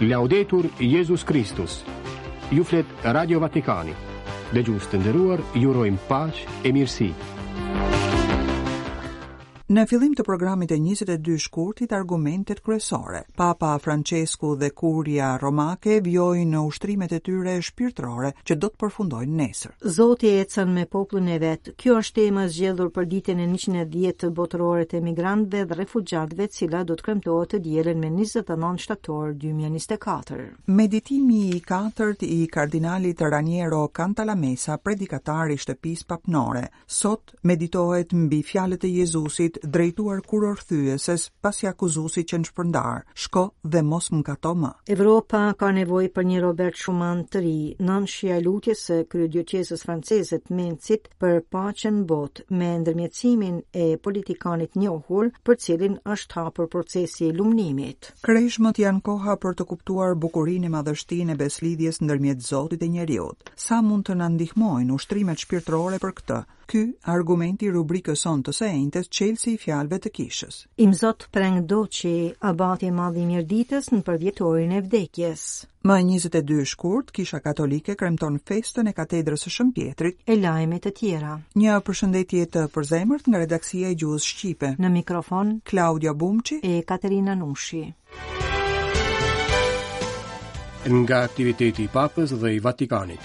Laudetur Jezus Kristus Ju flet Radio Vatikani Dëgjues të nderuar, ju urojmë paqe e mirësi Në fillim të programit e 22 shkurtit argumentet kryesore. Papa Francesku dhe Kuria Romake vijojnë në ushtrimet e tyre shpirtërore që do të përfundojnë nesër. Zoti ecën me popullin e vet. Kjo është tema e zgjedhur për ditën e 110 botërore të emigrantëve dhe refugjatëve, e cila do të kremtohet të dielën më 29 shtator 2024. Meditimi i katërt i kardinalit Raniero Cantalamessa, predikatari i Shtëpisë Papnore, sot Meditohet mbi fjalët e Jezusit drejtuar kurorëthyeses pasi akuzuesit qenë shpërndarë, shko dhe mos mëkato më. Evropa ka nevojë për një Robert Schuman të ri, nëndëshja e lutjes së kryedioqezës franceze të Metzit për paqen në botë me ndërmjetësimin e politikanit të njohur, për cilin është hapur procesi i lumnimit. Kreshmët janë koha për të kuptuar bukurinë e madhështinë e besëlidhjes ndërmjet Zotit e njeriut. Sa mund të na ndihmojnë ushtrimet shpirtërore për këtë? Ky argumenti i rubrikës sonë të së enjtes çelësi i fjalëve të kishës. Imzot Preng Doçi, abati i madh i Mirditës në përvjetorin e vdekjes. Më njëzet e dy shkurt, Kisha Katolike kremton festën e Katedrës së Shën Pjetrit. E lajme të tjera. Një përshëndetje të përzemërt nga redaksia e Gjuhës Shqipe. Në mikrofon, Klaudia Bumçi e Katerina Nushi. Nga aktiviteti i Papës dhe i Vatikanit.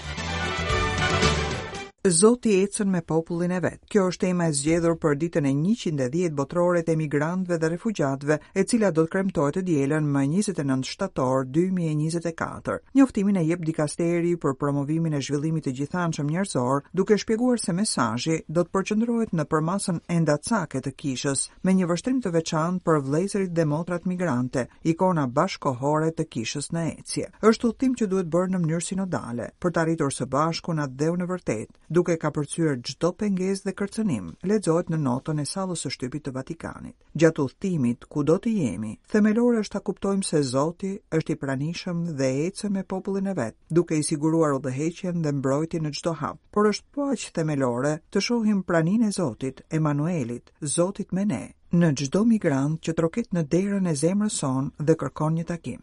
Zoti ecën me popullin e vet. Kjo është tema e zgjedhur për ditën e njëqind e dhjetë botërore të emigrantëve dhe refugjatëve, e cila do të kremtohet të dielën më njëzet e nëntë shtator dy mijë e njëzet e katër. Njoftimin e jep Dikasteri për Promovimin e Zhvillimit të Gjithanshëm Njerëzor, duke shpjeguar se mesazhi do të përqendrohet në përmasën endacake të kishës, me një vështrim të veçantë për vëllezërit dhe motrat migrante, ikona bashkëkohore të kishës në ecje. Është udhëtim që duhet bërë në mënyrë sinodale, për të arritur së bashku në atdheun e vërtetë, duke kapërcyer çdo pengesë dhe kërcënim, lexohet në notën e Sallës së Shtypit të Vatikanit. Gjatë udhëtimit, kudo të jemi, themelore është ta kuptojmë se Zoti është i pranishëm dhe ecën me popullin e vet, duke i siguruar udhëheqjen dhe mbrojtjen në çdo hap. Por është po aq themelore të shohim praninë e Zotit, Emanuelit, Zotit me ne, në çdo migrant që troket në derën e zemrës sonë dhe kërkon një takim.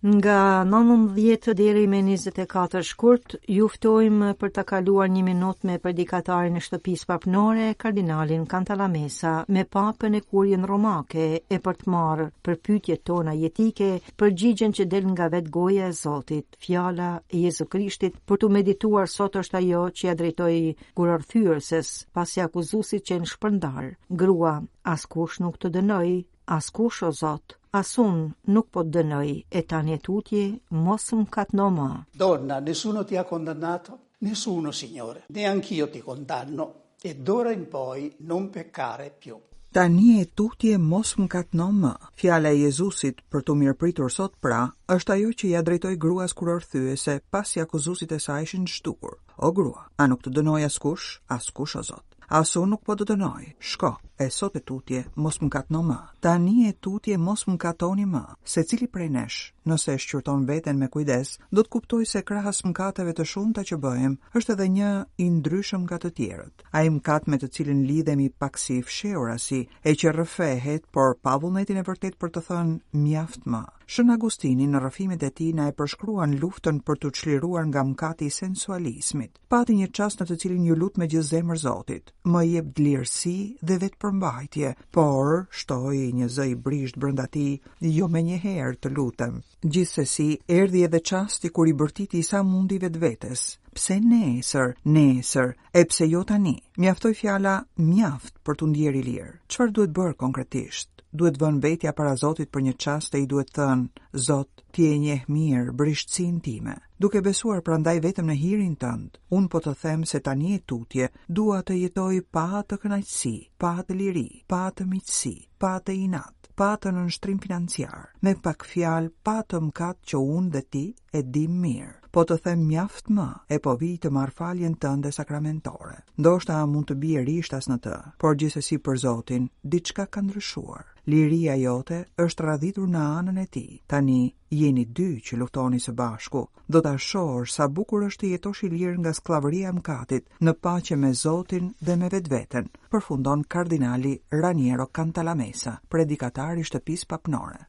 Nga 19 deri më 24 shkurt, ju ftojmë për të kaluar një minutë me predikatarin e shtëpisë papnore, kardinalin Kantalamesa, me papën e kurien romake, e për të marrë për pyetjet tona jetike, përgjigjen që del nga vetë goja e Zotit. Fjala e Jezu Krishtit për t'u medituar sot është ajo që ia drejtoi kurorëthyerëses, pasi akuzuesit qenë shpërndarë. Grua, askush nuk të dënoi, Askush o Zot, as unë nuk po të dënoj e tani e tutje mos mëkatno më. Donna, nessuno ti ha condannato? Nessuno, signore. Neanch'io ti condanno. E d'ora in poi non peccare più. Tani e tutje mos mëkatno më. Fjala e Jezusit për t'u mirëpritur sot pra, është ajo që ia drejtoi gruas kurorëthyese pasi akuzuesit e saj ishin zhdukur. O grua, a nuk të dënoi askush? Askush o Zot. As unë nuk po të dënoj. Shko, e sot e tutje, mos mëkatno më. Tani e tutje mos mëkatoni më. Secili prej nesh, nëse shqyrton veten me kujdes, do të kuptojë se krahas mëkateve të shumta që bëjmë, është edhe një i ndryshëm nga të tjerët. Ai mëkat me të cilin lidhemi paksi fshehurazi, e që rrëfehet, por pa vullnetin e vërtetë për të thënë mjaft më. Shën Agustini në rrëfimet e tij na e përshkruan luftën për t'u çliruar nga mëkati i sensualizmit. Pati një çast në të cilin iu lut me gjithë zemër Zotit, më jep dlirësi dhe vetëpërmbajtje, por, shtoi një zë i brishtë brenda tij, jo menjëherë të lutem. Gjithsesi, erdhi edhe çasti kur i bërtiti sa mundi vetvetes. Pse nesër, nesër, e pse jo tani? Mjaftoi fjala mjaft për t'u ndier i lirë. Çfarë duhet bërë konkretisht? Duhet vënë vetja para Zotit për një çast e i duhet thënë, Zot, ti e njeh mirë brishtësinë time. duke besuar prandaj vetëm në hirin tënd, unë po të them se tani e tutje dua të jetoj pa atë kënaqësi, pa atë liri, pa atë miqësi, pa atë inat, pa atë nënshtrim financiar, me pak fjalë pa atë mëkat që unë dhe ti e dimë mirë. Po të them mjaft më, e po vij të marr faljen tënde sakramentore. Ndoshta mund të bie rishtas në të, por gjithsesi për Zotin, diçka ka ndryshuar. Liria jote është radhitur në anën e tij. Tani Jeni dy që luftoni së bashku. Do ta shohësh sa bukur është të jetosh i lirë nga skllavëria e mëkatit, në paqe me Zotin dhe me vetveten, përfundon kardinali Raniero Cantalamessa, predikatar i Shtëpisë Papnore.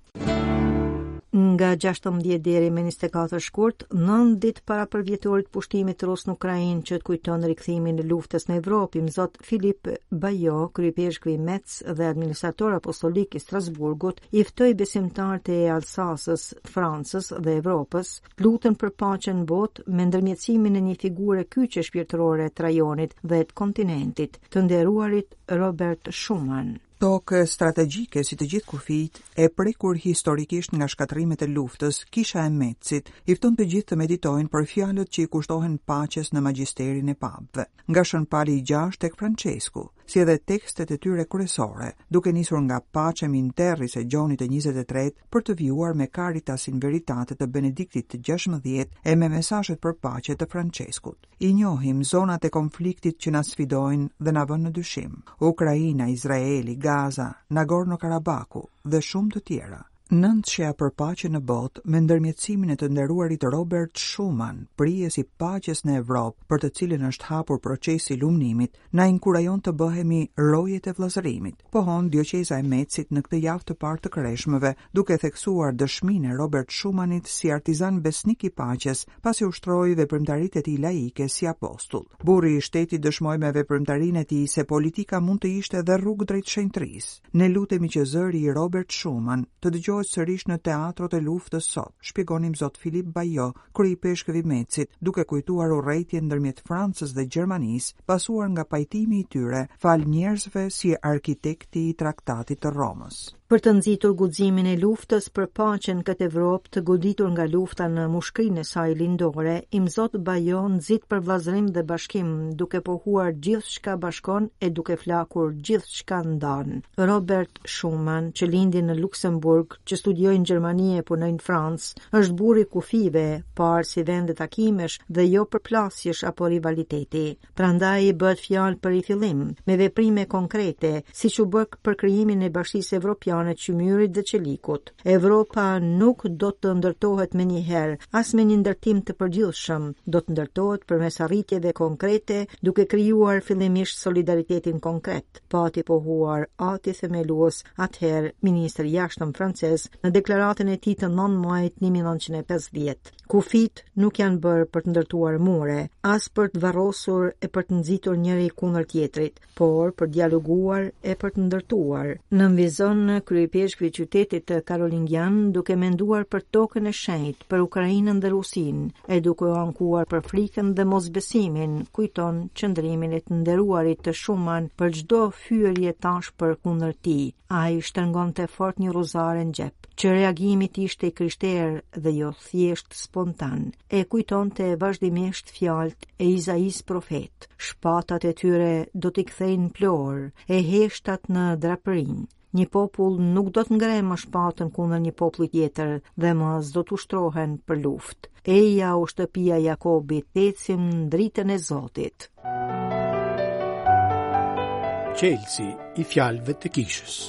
Nga 16 deri më 24 shkurt, 9 ditë para përvjetorit të pushtimit rus në Ukrainë që të kujton rikthimin e luftës në Evropë, imzot Filip Balo, kryeipeshkvi i Metz dhe administrator apostolik i Strasburgut, i ftoi besimtarët e Alsasës, të Francës dhe Evropës të luten për paqen në botë me ndërmjetësimin e një figure kyçe shpirtërore të rajonit dhe të kontinentit, të nderuarit Robert Schuman. Tokë strategjike si të gjithë kufijtë, e prekur historikisht nga shkatërrimet e luftës, Kisha e Metsit i fton të gjithë të meditojnë për fjalët që i kushtohen paqes në magjisterin e papëve, nga Shën Pali i Gjashtë tek Françesku, si edhe tekstet e tyre kryesore, duke nisur nga Pacem in Terris e Gjonit të 23 për të vijuar me Caritas in Veritate të Benediktit të 16 e me mesazhet për paqe të Françeskut. I njohim zonat e konfliktit që na sfidojnë dhe na vënë në dyshim. Ukraina, Izraeli, Gaza, Nagorno-Karabaku dhe shumë të tjera. Nëndshja për paqe në botë me ndërmjetësimin e të nderuarit Robert Schuman, prijes i paqes në Evropë, për të cilin është hapur procesi i lumnimit, na inkurajon të bëhemi rojet e vëllazërimit. Pohon dioqeza e Metsit në këtë javë të parë të kreshmëve, duke theksuar dëshminë e Robert Schumanit si artizan besnik i paqes, pasi ushtroi veprimtaritë e tij laike si apostull. Burri i shtetit dëshmoi me veprimtarinë e tij se politika mund të ishte edhe rrugë drejt shenjtërisë. Ne lutemi që zëri i Robert Schuman të dëgjohet sërish në teatrot e luftës sot, shpjegon Imzot Filip Bajo, kryepeshkëv i Metsit, duke kujtuar urrejtjen ndërmjet Francës dhe Gjermanisë, pasuar nga pajtimi i tyre falë njerëzve si arkitekti i Traktatit të Romës. Për të nxitur guximin e luftës për paqe në këtë Evropë të goditur nga lufta në mushkërinë e saj lindore, Imzot Bajo nxit për vllazërim dhe bashkim, duke pohuar gjithçka bashkon e duke flakur gjithçka ndan. Robert Schuman, që lindi në Luksemburg, që studioi në Gjermani e punoi në Francë, është burri i kufijve, parë si vende takimesh dhe jo përplasjesh apo rivaliteti. Prandaj bëhet fjalë për rifillim, me veprime konkrete, siç u bë për krijimin e Bashkisë Evropiane të Qymyrit dhe Çelikut. Evropa nuk do të ndërtohet menjëherë, as me një ndërtim të përgjithshëm, do të ndërtohet përmes arritjeve konkrete, duke krijuar fillimisht solidaritetin konkret, pati pohuar ati themelues atëherë ministër i jashtëm francez në deklaratën e tij të 9 majit 1950. Kufijtë nuk janë bërë për të ndërtuar mure, as për të varrosur e për të nxitur njëri kundër tjetrit, por për dialoguar e për të ndërtuar. Nënvizon kryepeshkvi i qytetit karolingian, duke menduar për Tokën e Shenjtë, për Ukrainën dhe Rusinë, e duke u ankuar për frikën dhe mosbesimin, kujton qëndrimin e të nderuarit Schuman për çdo fyerje të ashpër kundër tij. Ai shtrëngonte fort një rruzare në xhep, që reagimi të ishte i krishterë dhe jo thjesht spontan, e kujtonte vazhdimisht fjalët e Izaisë profet, shpatat e tyre do t'i kthejnë plorë, e heshtat në drapërinj. Një popull nuk do të ngrejë më shpatën kundër një populli tjetër dhe më as do të ushtrohen për luftë. Eja o shtëpia e Jakobit, t'ecim në dritën e Zotit. Çelësi i fjalëve të kishës.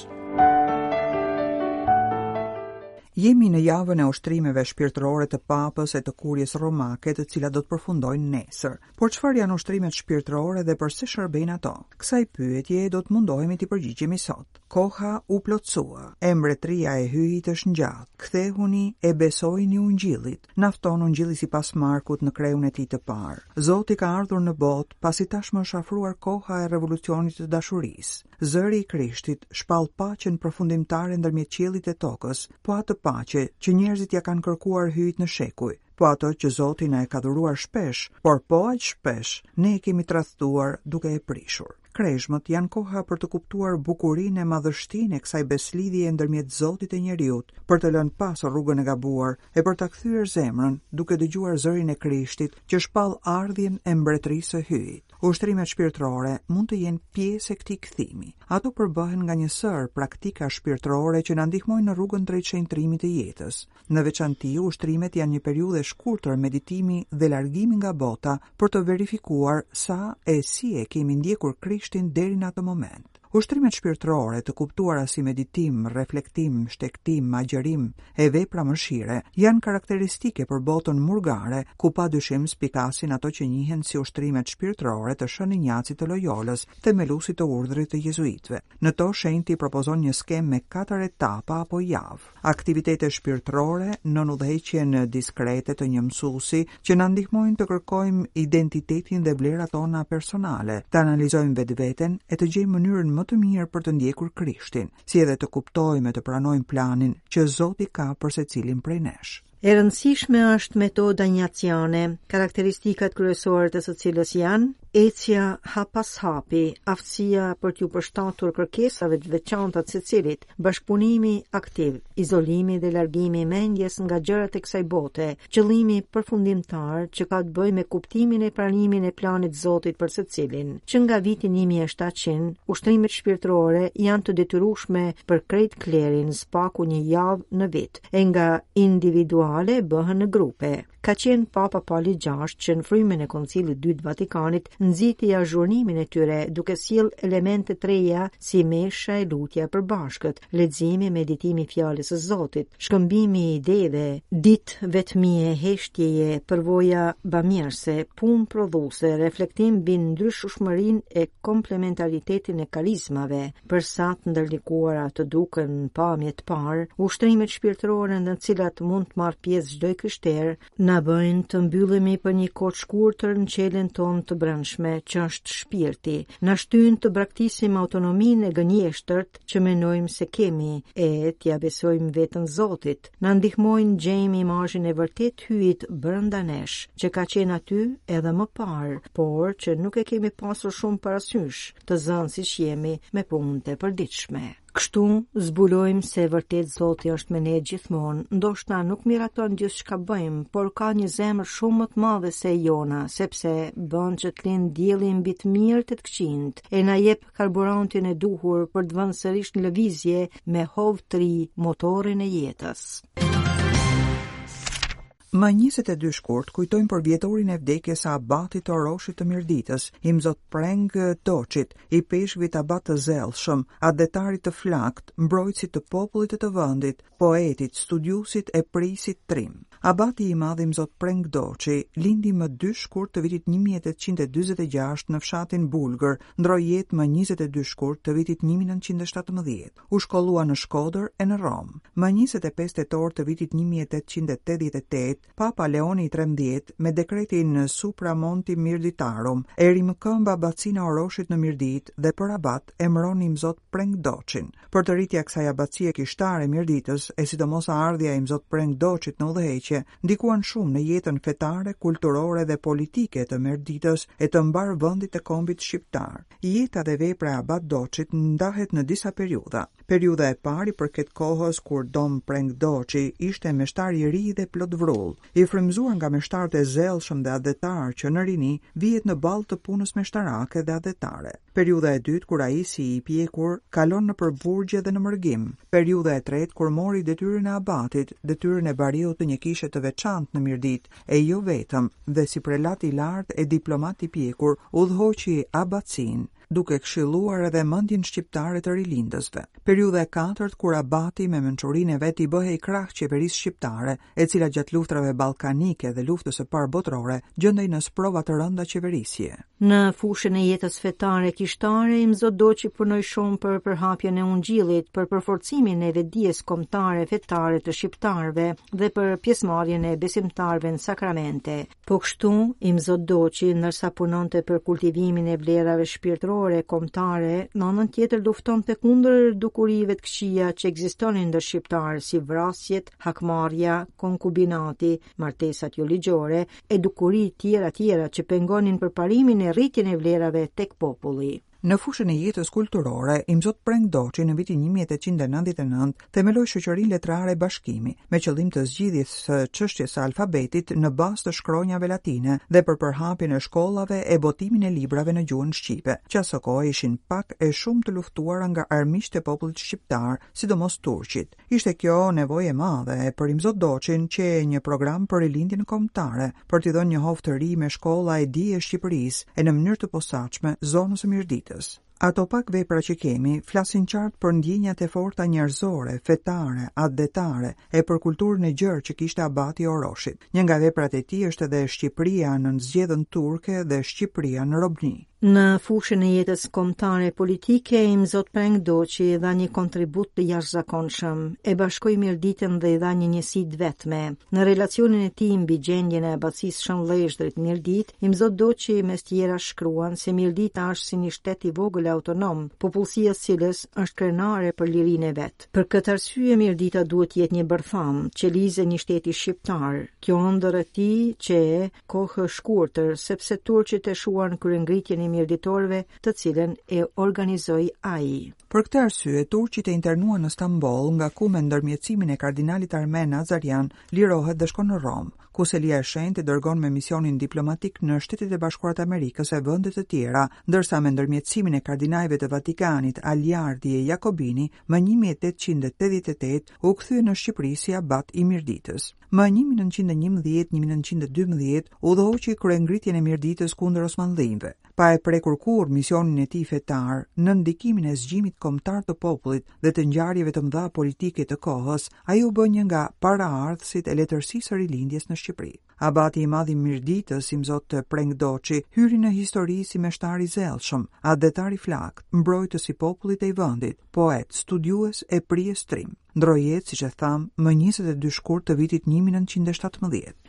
Jemi në javën e ushtrimeve shpirtërore të Papës e të Kurjes Romake, të cilat do të përfundojnë nesër. Por çfarë janë ushtrimet shpirtërore dhe përse shërbejnë ato? Kësaj pyetjeje do të mundohemi t'i përgjigjemi sot. Koha u plotësua, e mbretëria e hyjit është ngjatë. Kthehuni e besojini ungjillit, na fton ungjilli sipas Markut në kreun e tij të parë. Zoti ka ardhur në botë, pasi tashmë është afruar koha e revolucionit të dashurisë. Zëri i Krishtit shpall paqen përfundimtare ndërmjet qiellit e tokës, po atë paqe që njerëzit ia kanë kërkuar hyjit në shekuj, po ato që Zoti na e ka dhuruar shpesh, por po aq shpesh ne e kemi tradhtuar duke e prishur. Kreshmët janë koha për të kuptuar bukurinë e madhështinë e kësaj besëlidhjeje ndërmjet Zotit e njeriut, për të lënë pas rrugën e gabuar e për ta kthyer zemrën, duke dëgjuar zërin e Krishtit që shpall ardhjen e Mbretërisë së Hyjit. Ushtrimet shpirtërore mund të jenë pjesë e këtij kthimi. Ato përbëhen nga një sërë praktika shpirtërore që na ndihmojnë në rrugën drejt shenjtërimit të jetës. Në veçanti, ushtrimet janë një periudhë e shkurtër meditimi dhe largimi nga bota për të verifikuar sa e si e kemi ndjekur Krishtin deri në atë moment. Ushtrimet shpirtërore, të kuptuara si meditim, reflektim, shtegtim, agjërim e vepra mëshire, janë karakteristike për botën murgare, ku pa dyshim spikasin ato që njihen si ushtrimet shpirtërore të Shën Injacit të Lojolës, themelusit të urdhrit të jezuitëve. Në to shenjti propozon një skemë me katër etapa apo javë. aktivitete shpirtërore nën udhëheqjen diskrete të një mësuesi që na ndihmojnë të kërkojmë identitetin dhe vlerat tona personale, të analizojmë vetveten e të gjejmë mënyrën më të mirë për të ndjekur Krishtin, si edhe të kuptojmë e të pranojmë planin që Zoti ka për secilin prej nesh. E rëndësishme është metoda injaciane, karakteristikat kryesore të së cilës janë ecja hap pas hapi, aftësia për t'iu përshtatur kërkesave të veçanta të secilit, bashkëpunimi aktiv, izolimi dhe largimi i mendjes nga gjërat e kësaj bote, qëllimi përfundimtar që ka të bëjë me kuptimin e pranimin e planit të Zotit për secilin. Që nga viti 1700, ushtrimet shpirtërore janë të detyrueshme për krejt klerin, së paku një javë në vit. e nga individuale bëhen në grupe. Ka qenë Papa Pali i gjashtë që në frymën e Koncilit të Dytë të Vatikanit nxiti azhurnimin e tyre, duke sjellë elemente të reja si mesha e lutja e përbashkët, leximi, meditimi i fjalës së Zotit, shkëmbimi i ideve, ditë vetmie, heshtjeje, përvoja bamirëse, punë prodhuese, reflektim mbi ndryshueshmërinë e komplementaritetin e karizmave, për sa të ndërlikuara të duken në pamje të parë, ushtrimet shpirtërore në të cilat mund të marrë pjesë çdo i krishterë, na bëjnë të mbyllemi për një kohë të shkurtër në qelën tonë të brendshme, që është shpirti. Na shtyn të braktisim autonominë e gënjeshtërt që mendojmë se kemi e t'ia besojmë veten Zotit. Na ndihmojnë gjejmë imazhin e vërtetë të Hyjit brenda nesh, që ka qenë aty edhe më parë, por që nuk e kemi pasur shumë parasysh. të zënë siç jemi me punët e përditshme. Kështu, zbulojmë se vërtet Zoti është me ne gjithmonë, ndoshta nuk miraton gjithçka bëjmë, por ka një zemër shumë më të madhe se jona, sepse bën që të lindë dielli mbi të mirët e të këqijtë, e na jep karburantin e duhur për të vënë sërish në lëvizje me hov të ri motorin e jetës. Më njëzet e dy shkurt kujtojmë përvjetorin e vdekjes së abatit të Oroshit të Mirditës, Imzot Preng Doçit, ipeshkvit abat të zellshëm, atdhetarit të flaktë, mbrojtësit të popullit e të vendit, poetit, studiusit e prijësit trim. Abati i madh Imzot Preng Doçi lindi më dy shkurt të vitit një mijë e tetëqind e dyzet e gjashtë në fshatin Bulgër, ndërroi jetë më njëzet e dy shkurt të vitit një mijë e nëntëqind e shtatëmbëdhjetë. U shkollua në Shkodër e në Romë. Më njëzet e pesë tetor të vitit një mijë e tetëqind e tetëdhjetë e tetë, Papa Leoni i trembëdhjetë, me dekretin Supra Montem Mirditarum, e rimëkëmb abacinë e Oroshit në Mirditë dhe për abat emëron Imzot Preng Doçin. Përtëritja e kësaj abacie kishtare të Mirditës, e sidomos ardhja e Imzot Preng Doçit në udhëheqje, ndikuan shumë në jetën fetare, kulturore dhe politike të Mirditës e të mbarë vendit e kombit shqiptar. Jeta dhe vepra e Abat Doçit ndahet në disa periudha. Periudha e parë i përket kohës kur Dom Preng Doçi ishte meshtar i ri dhe plot vrull. I frymëzuar nga meshtarët e zellshëm dhe atdhetarë që në rini vihet në ballë të punës meshtarake dhe atdhetare. Periudha e dytë kur ai si i pjekur kalon nëpër burgje dhe në mërgim. Periudha e tretë kur mori detyrën e abatit, detyrën e bariut të një kishe të veçantë në Mirditë, e jo vetëm, dhe si prelat i lartë e diplomat i pjekur, udhëhoqi abacinë, duke këshilluar edhe mendjen shqiptare të rilindësve. Periudha e katërt kur abati me mençurinë e vet i bëhej krah qeverisë shqiptare, e cila gjatë luftrave ballkanike dhe luftës së parë botërore gjendej në sprova të rënda qeverisjeje. Në fushën e jetës fetare kishtare, Imzot Doçi punoi shumë për përhapjen e ungjillit, për përforcimin e vetëdijes kombëtare fetare të shqiptarëve dhe për pjesëmarrjen e besimtarëve në sakramente. Po kështu, Imzot Doçi, ndërsa punonte për kultivimin e vlerave shpirtërore kombëtare, në anën tjetër luftonte kundër dukurive të këqija që ekzistonin ndër shqiptarë si vrasjet, hakmarrja, konkubinati, martesat jo ligjore e dukuri tjera tjera që pengonin përparimin e rritjen e vlerave tek populli. Në fushën e jetës kulturore, Imzot Preng Doçi në vitin 1899 themeloi shoqërinë letrare Bashkimi, me qëllim të zgjidhjes së çështjes së alfabetit në bazë të shkronjave latine dhe për përhapjen e shkollave e botimin e librave në gjuhën shqipe, që asokohe ishin pak e shumë të luftuara nga armiqtë e popullit shqiptar, sidomos turqit. Ishte kjo nevojë e madhe e për Imzot Doçin qe një program për rilindjen kombëtare, për t'i dhënë një hov të ri me shkolla e dije Shqipërisë, e në mënyrë të posaçme, zonës së Mirditës. Ato pak vepra që kemi, flasin qartë për ndjenjat e forta njerëzore, fetare, atdhetare, e për kulturën e gjerë që kishte abati i Oroshit. Një nga veprat e tij është edhe Shqipëria nën zgjedhën turke dhe Shqipëria në robni. Në fushën e jetës kombëtare e politike, Imzot Preng Doçi dha një kontribut të jashtëzakonshëm, e bashkoi Mirditën dhe i dha një njësi të vetme. Në relacionin e tij mbi gjendjen e abacisë Shën Llezhdrit Mirditë, Imzot Doçi mes tjera shkruan se Mirdita është si një shtet i vogël autonom, popullsia e së cilës është krenare për lirinë e vet. Për këtë arsye Mirdita duhet të jetë një bërthamë, qelizë e një shteti shqiptar. Kjo ëndërr e tij qe kohëshkurtër, sepse turqit e shuan kryengritjen e mirditorëve, të cilën e organizoi ai. Për këtë arsye turqit e internuan në Stamboll, nga ku me ndërmjetësimin e kardinalit armen Azarjan, lirohet dhe shkon në Romë, ku Selia e Shenjtë e dërgon me misionin diplomatik në Shtetet e Bashkuara të Amerikës e vende të tjera, ndërsa me ndërmjetësimin e kardinajve të Vatikanit, Aliardi e Jakobini, më 1888 u kthye në Shqipëri si abat i Mirditës. Më 1911-1912 udhëhoqi kryengritjen e Mirditës kundër osmanllinjve. pa e prekur kurrë misionin e tij fetar, nën ndikimin e zgjimit kombëtar të popullit dhe të ngjarjeve të mëdha politike të kohës, ai u bë një nga paraardhësit e letërsisë së Rilindjes në Shqipëri. Abati i Madh i Mirditës, Imzot Preng Doçi, hyri në histori si meshtar i zellshëm, atdhetar i flaktë, mbrojtës i popullit e i vendit, poet, studiues e prijës trim. Ndërroi jetë, siç e thamë, më njëzet e dy shkurt të vitit një mijë e nëntëqind e shtatëmbëdhjetë.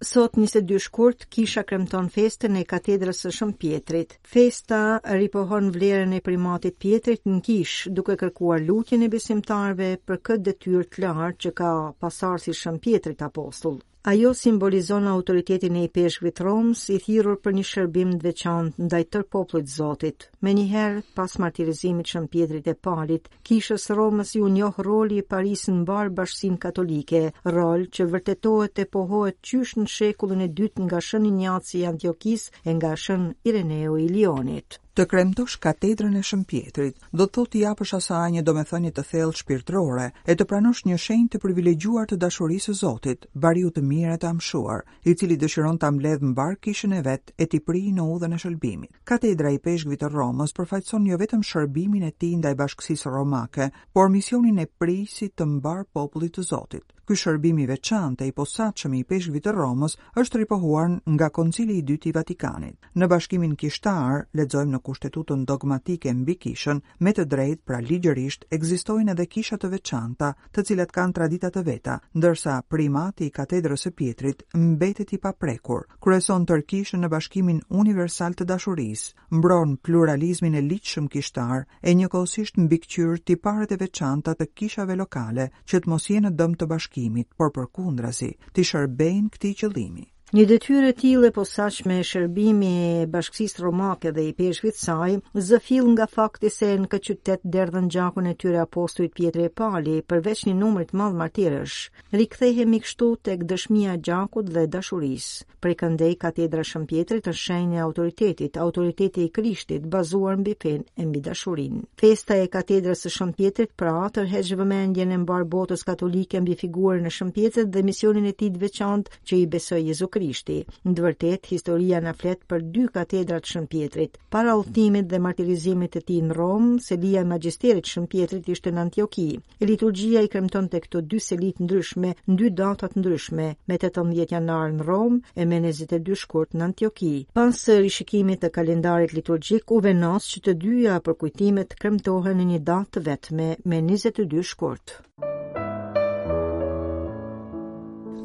Sot, njëzet e dy shkurt, Kisha kremton festën e Katedrës së Shën Pjetrit. Festa ripohon vlerën e Primatit Pjetrit në Kishë, duke kërkuar lutjen e besimtarëve për këtë detyrë të lartë që ka pasardhësi Shën Pjetrit Apostull. Ajo simbolizon autoritetin e ipeshkvit Romës i thirrur për një shërbim të veçantë ndaj tërë popullit të Zotit. Menjëherë, pas martirizimit Shën Pjetrit e Palit, kishës Romës iu njoh roli i Parisë në mbarë bashkësinë katolike, rol që vërtetohet e pohohet qysh në shekullin e dytë nga Shën Injaci i Antiokisë e nga Shën Ireneu i Lionit. Të kremtosh katedrën e Shën Pjetrit, do të thotë t'i japësh asaj një domethënie të thellë shpirtërore e të pranosh një shenjë të privilegjuar të dashurisë së Zotit, bariut të mirë e të amshuar, i cili dëshiron ta mbledhë mbarë kishën e vet e t'i prijë në udhën e shëlbimit. Katedra e ipeshkvit të Romës përfaqëson jo vetëm shërbimin e tij ndaj bashkësisë romake, por misionin e prijësit të mbarë popullit të Zotit. Ky shërbim i veçantë e i posaçëm i ipeshkvit të Romës është ripohuar nga Koncili i Dytë i Vatikanit. Në bashkimin kishtar, lexojmë në Kushtetutën dogmatike mbi kishën, me të drejtë, pra ligjërisht, ekzistojnë edhe kisha të veçanta, të cilat kanë tradita të veta, ndërsa primati i Katedrës së Pjetrit mbetet i paprekur, kryeson tërë kishën në bashkimin universal të dashurisë, mbron pluralizmin e ligjshëm kishtar e njëkohësisht mbikëqyr tiparet e veçanta të kishave lokale që të mos jenë në dëm të bashkimit, por përkundrazi, t'i shërbejnë këtij qëllimi. Një detyrë e tillë e posaçme shërbimi e bashkësisë romake dhe ipeshkvit të saj, zë fill nga fakti se në këtë qytet derdhën gjakun e tyre apostujt Pjetri e Pali, përveç një numrit madh martirësh. Rikthehemi kështu tek dëshmia e gjakut dhe dashurisë. Prej këndej katedra e Shën Pjetrit është shenjë e autoritetit, autoriteti i Krishtit, bazuar mbi fenë e mbi dashurinë. Festa e katedrës së Shën Pjetrit pra tërheq vëmendjen e mbarë botës katolike mbi figurën e Shën Pjetrit dhe misionin e tij të veçantë që i besoi Jezu Krishti. Në të vërtetë, historia na flet për dy katedra të Shën Pjetrit. Para udhëtimit dhe martirizimit të tij në Romë, selia e magjisterit të Shën Pjetrit ishte në Antioki. Liturgjia i kremtonte këto dy seli të ndryshme në dy data të ndryshme, me 18 janar në Romë e me 22 shkurt në Antioki. Pas rishikimit të kalendarit liturgjik, u vendos që të dyja përkujtimet të kremtohen në një datë të vetme, me 22 shkurt.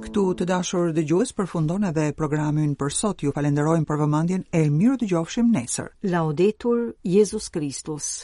Këtu të dashur dëgjues përfundon edhe programi ynë për sot. Ju falenderojmë për vëmendjen e mirudëgjofshim nesër. Laudetur Jezus Kristus.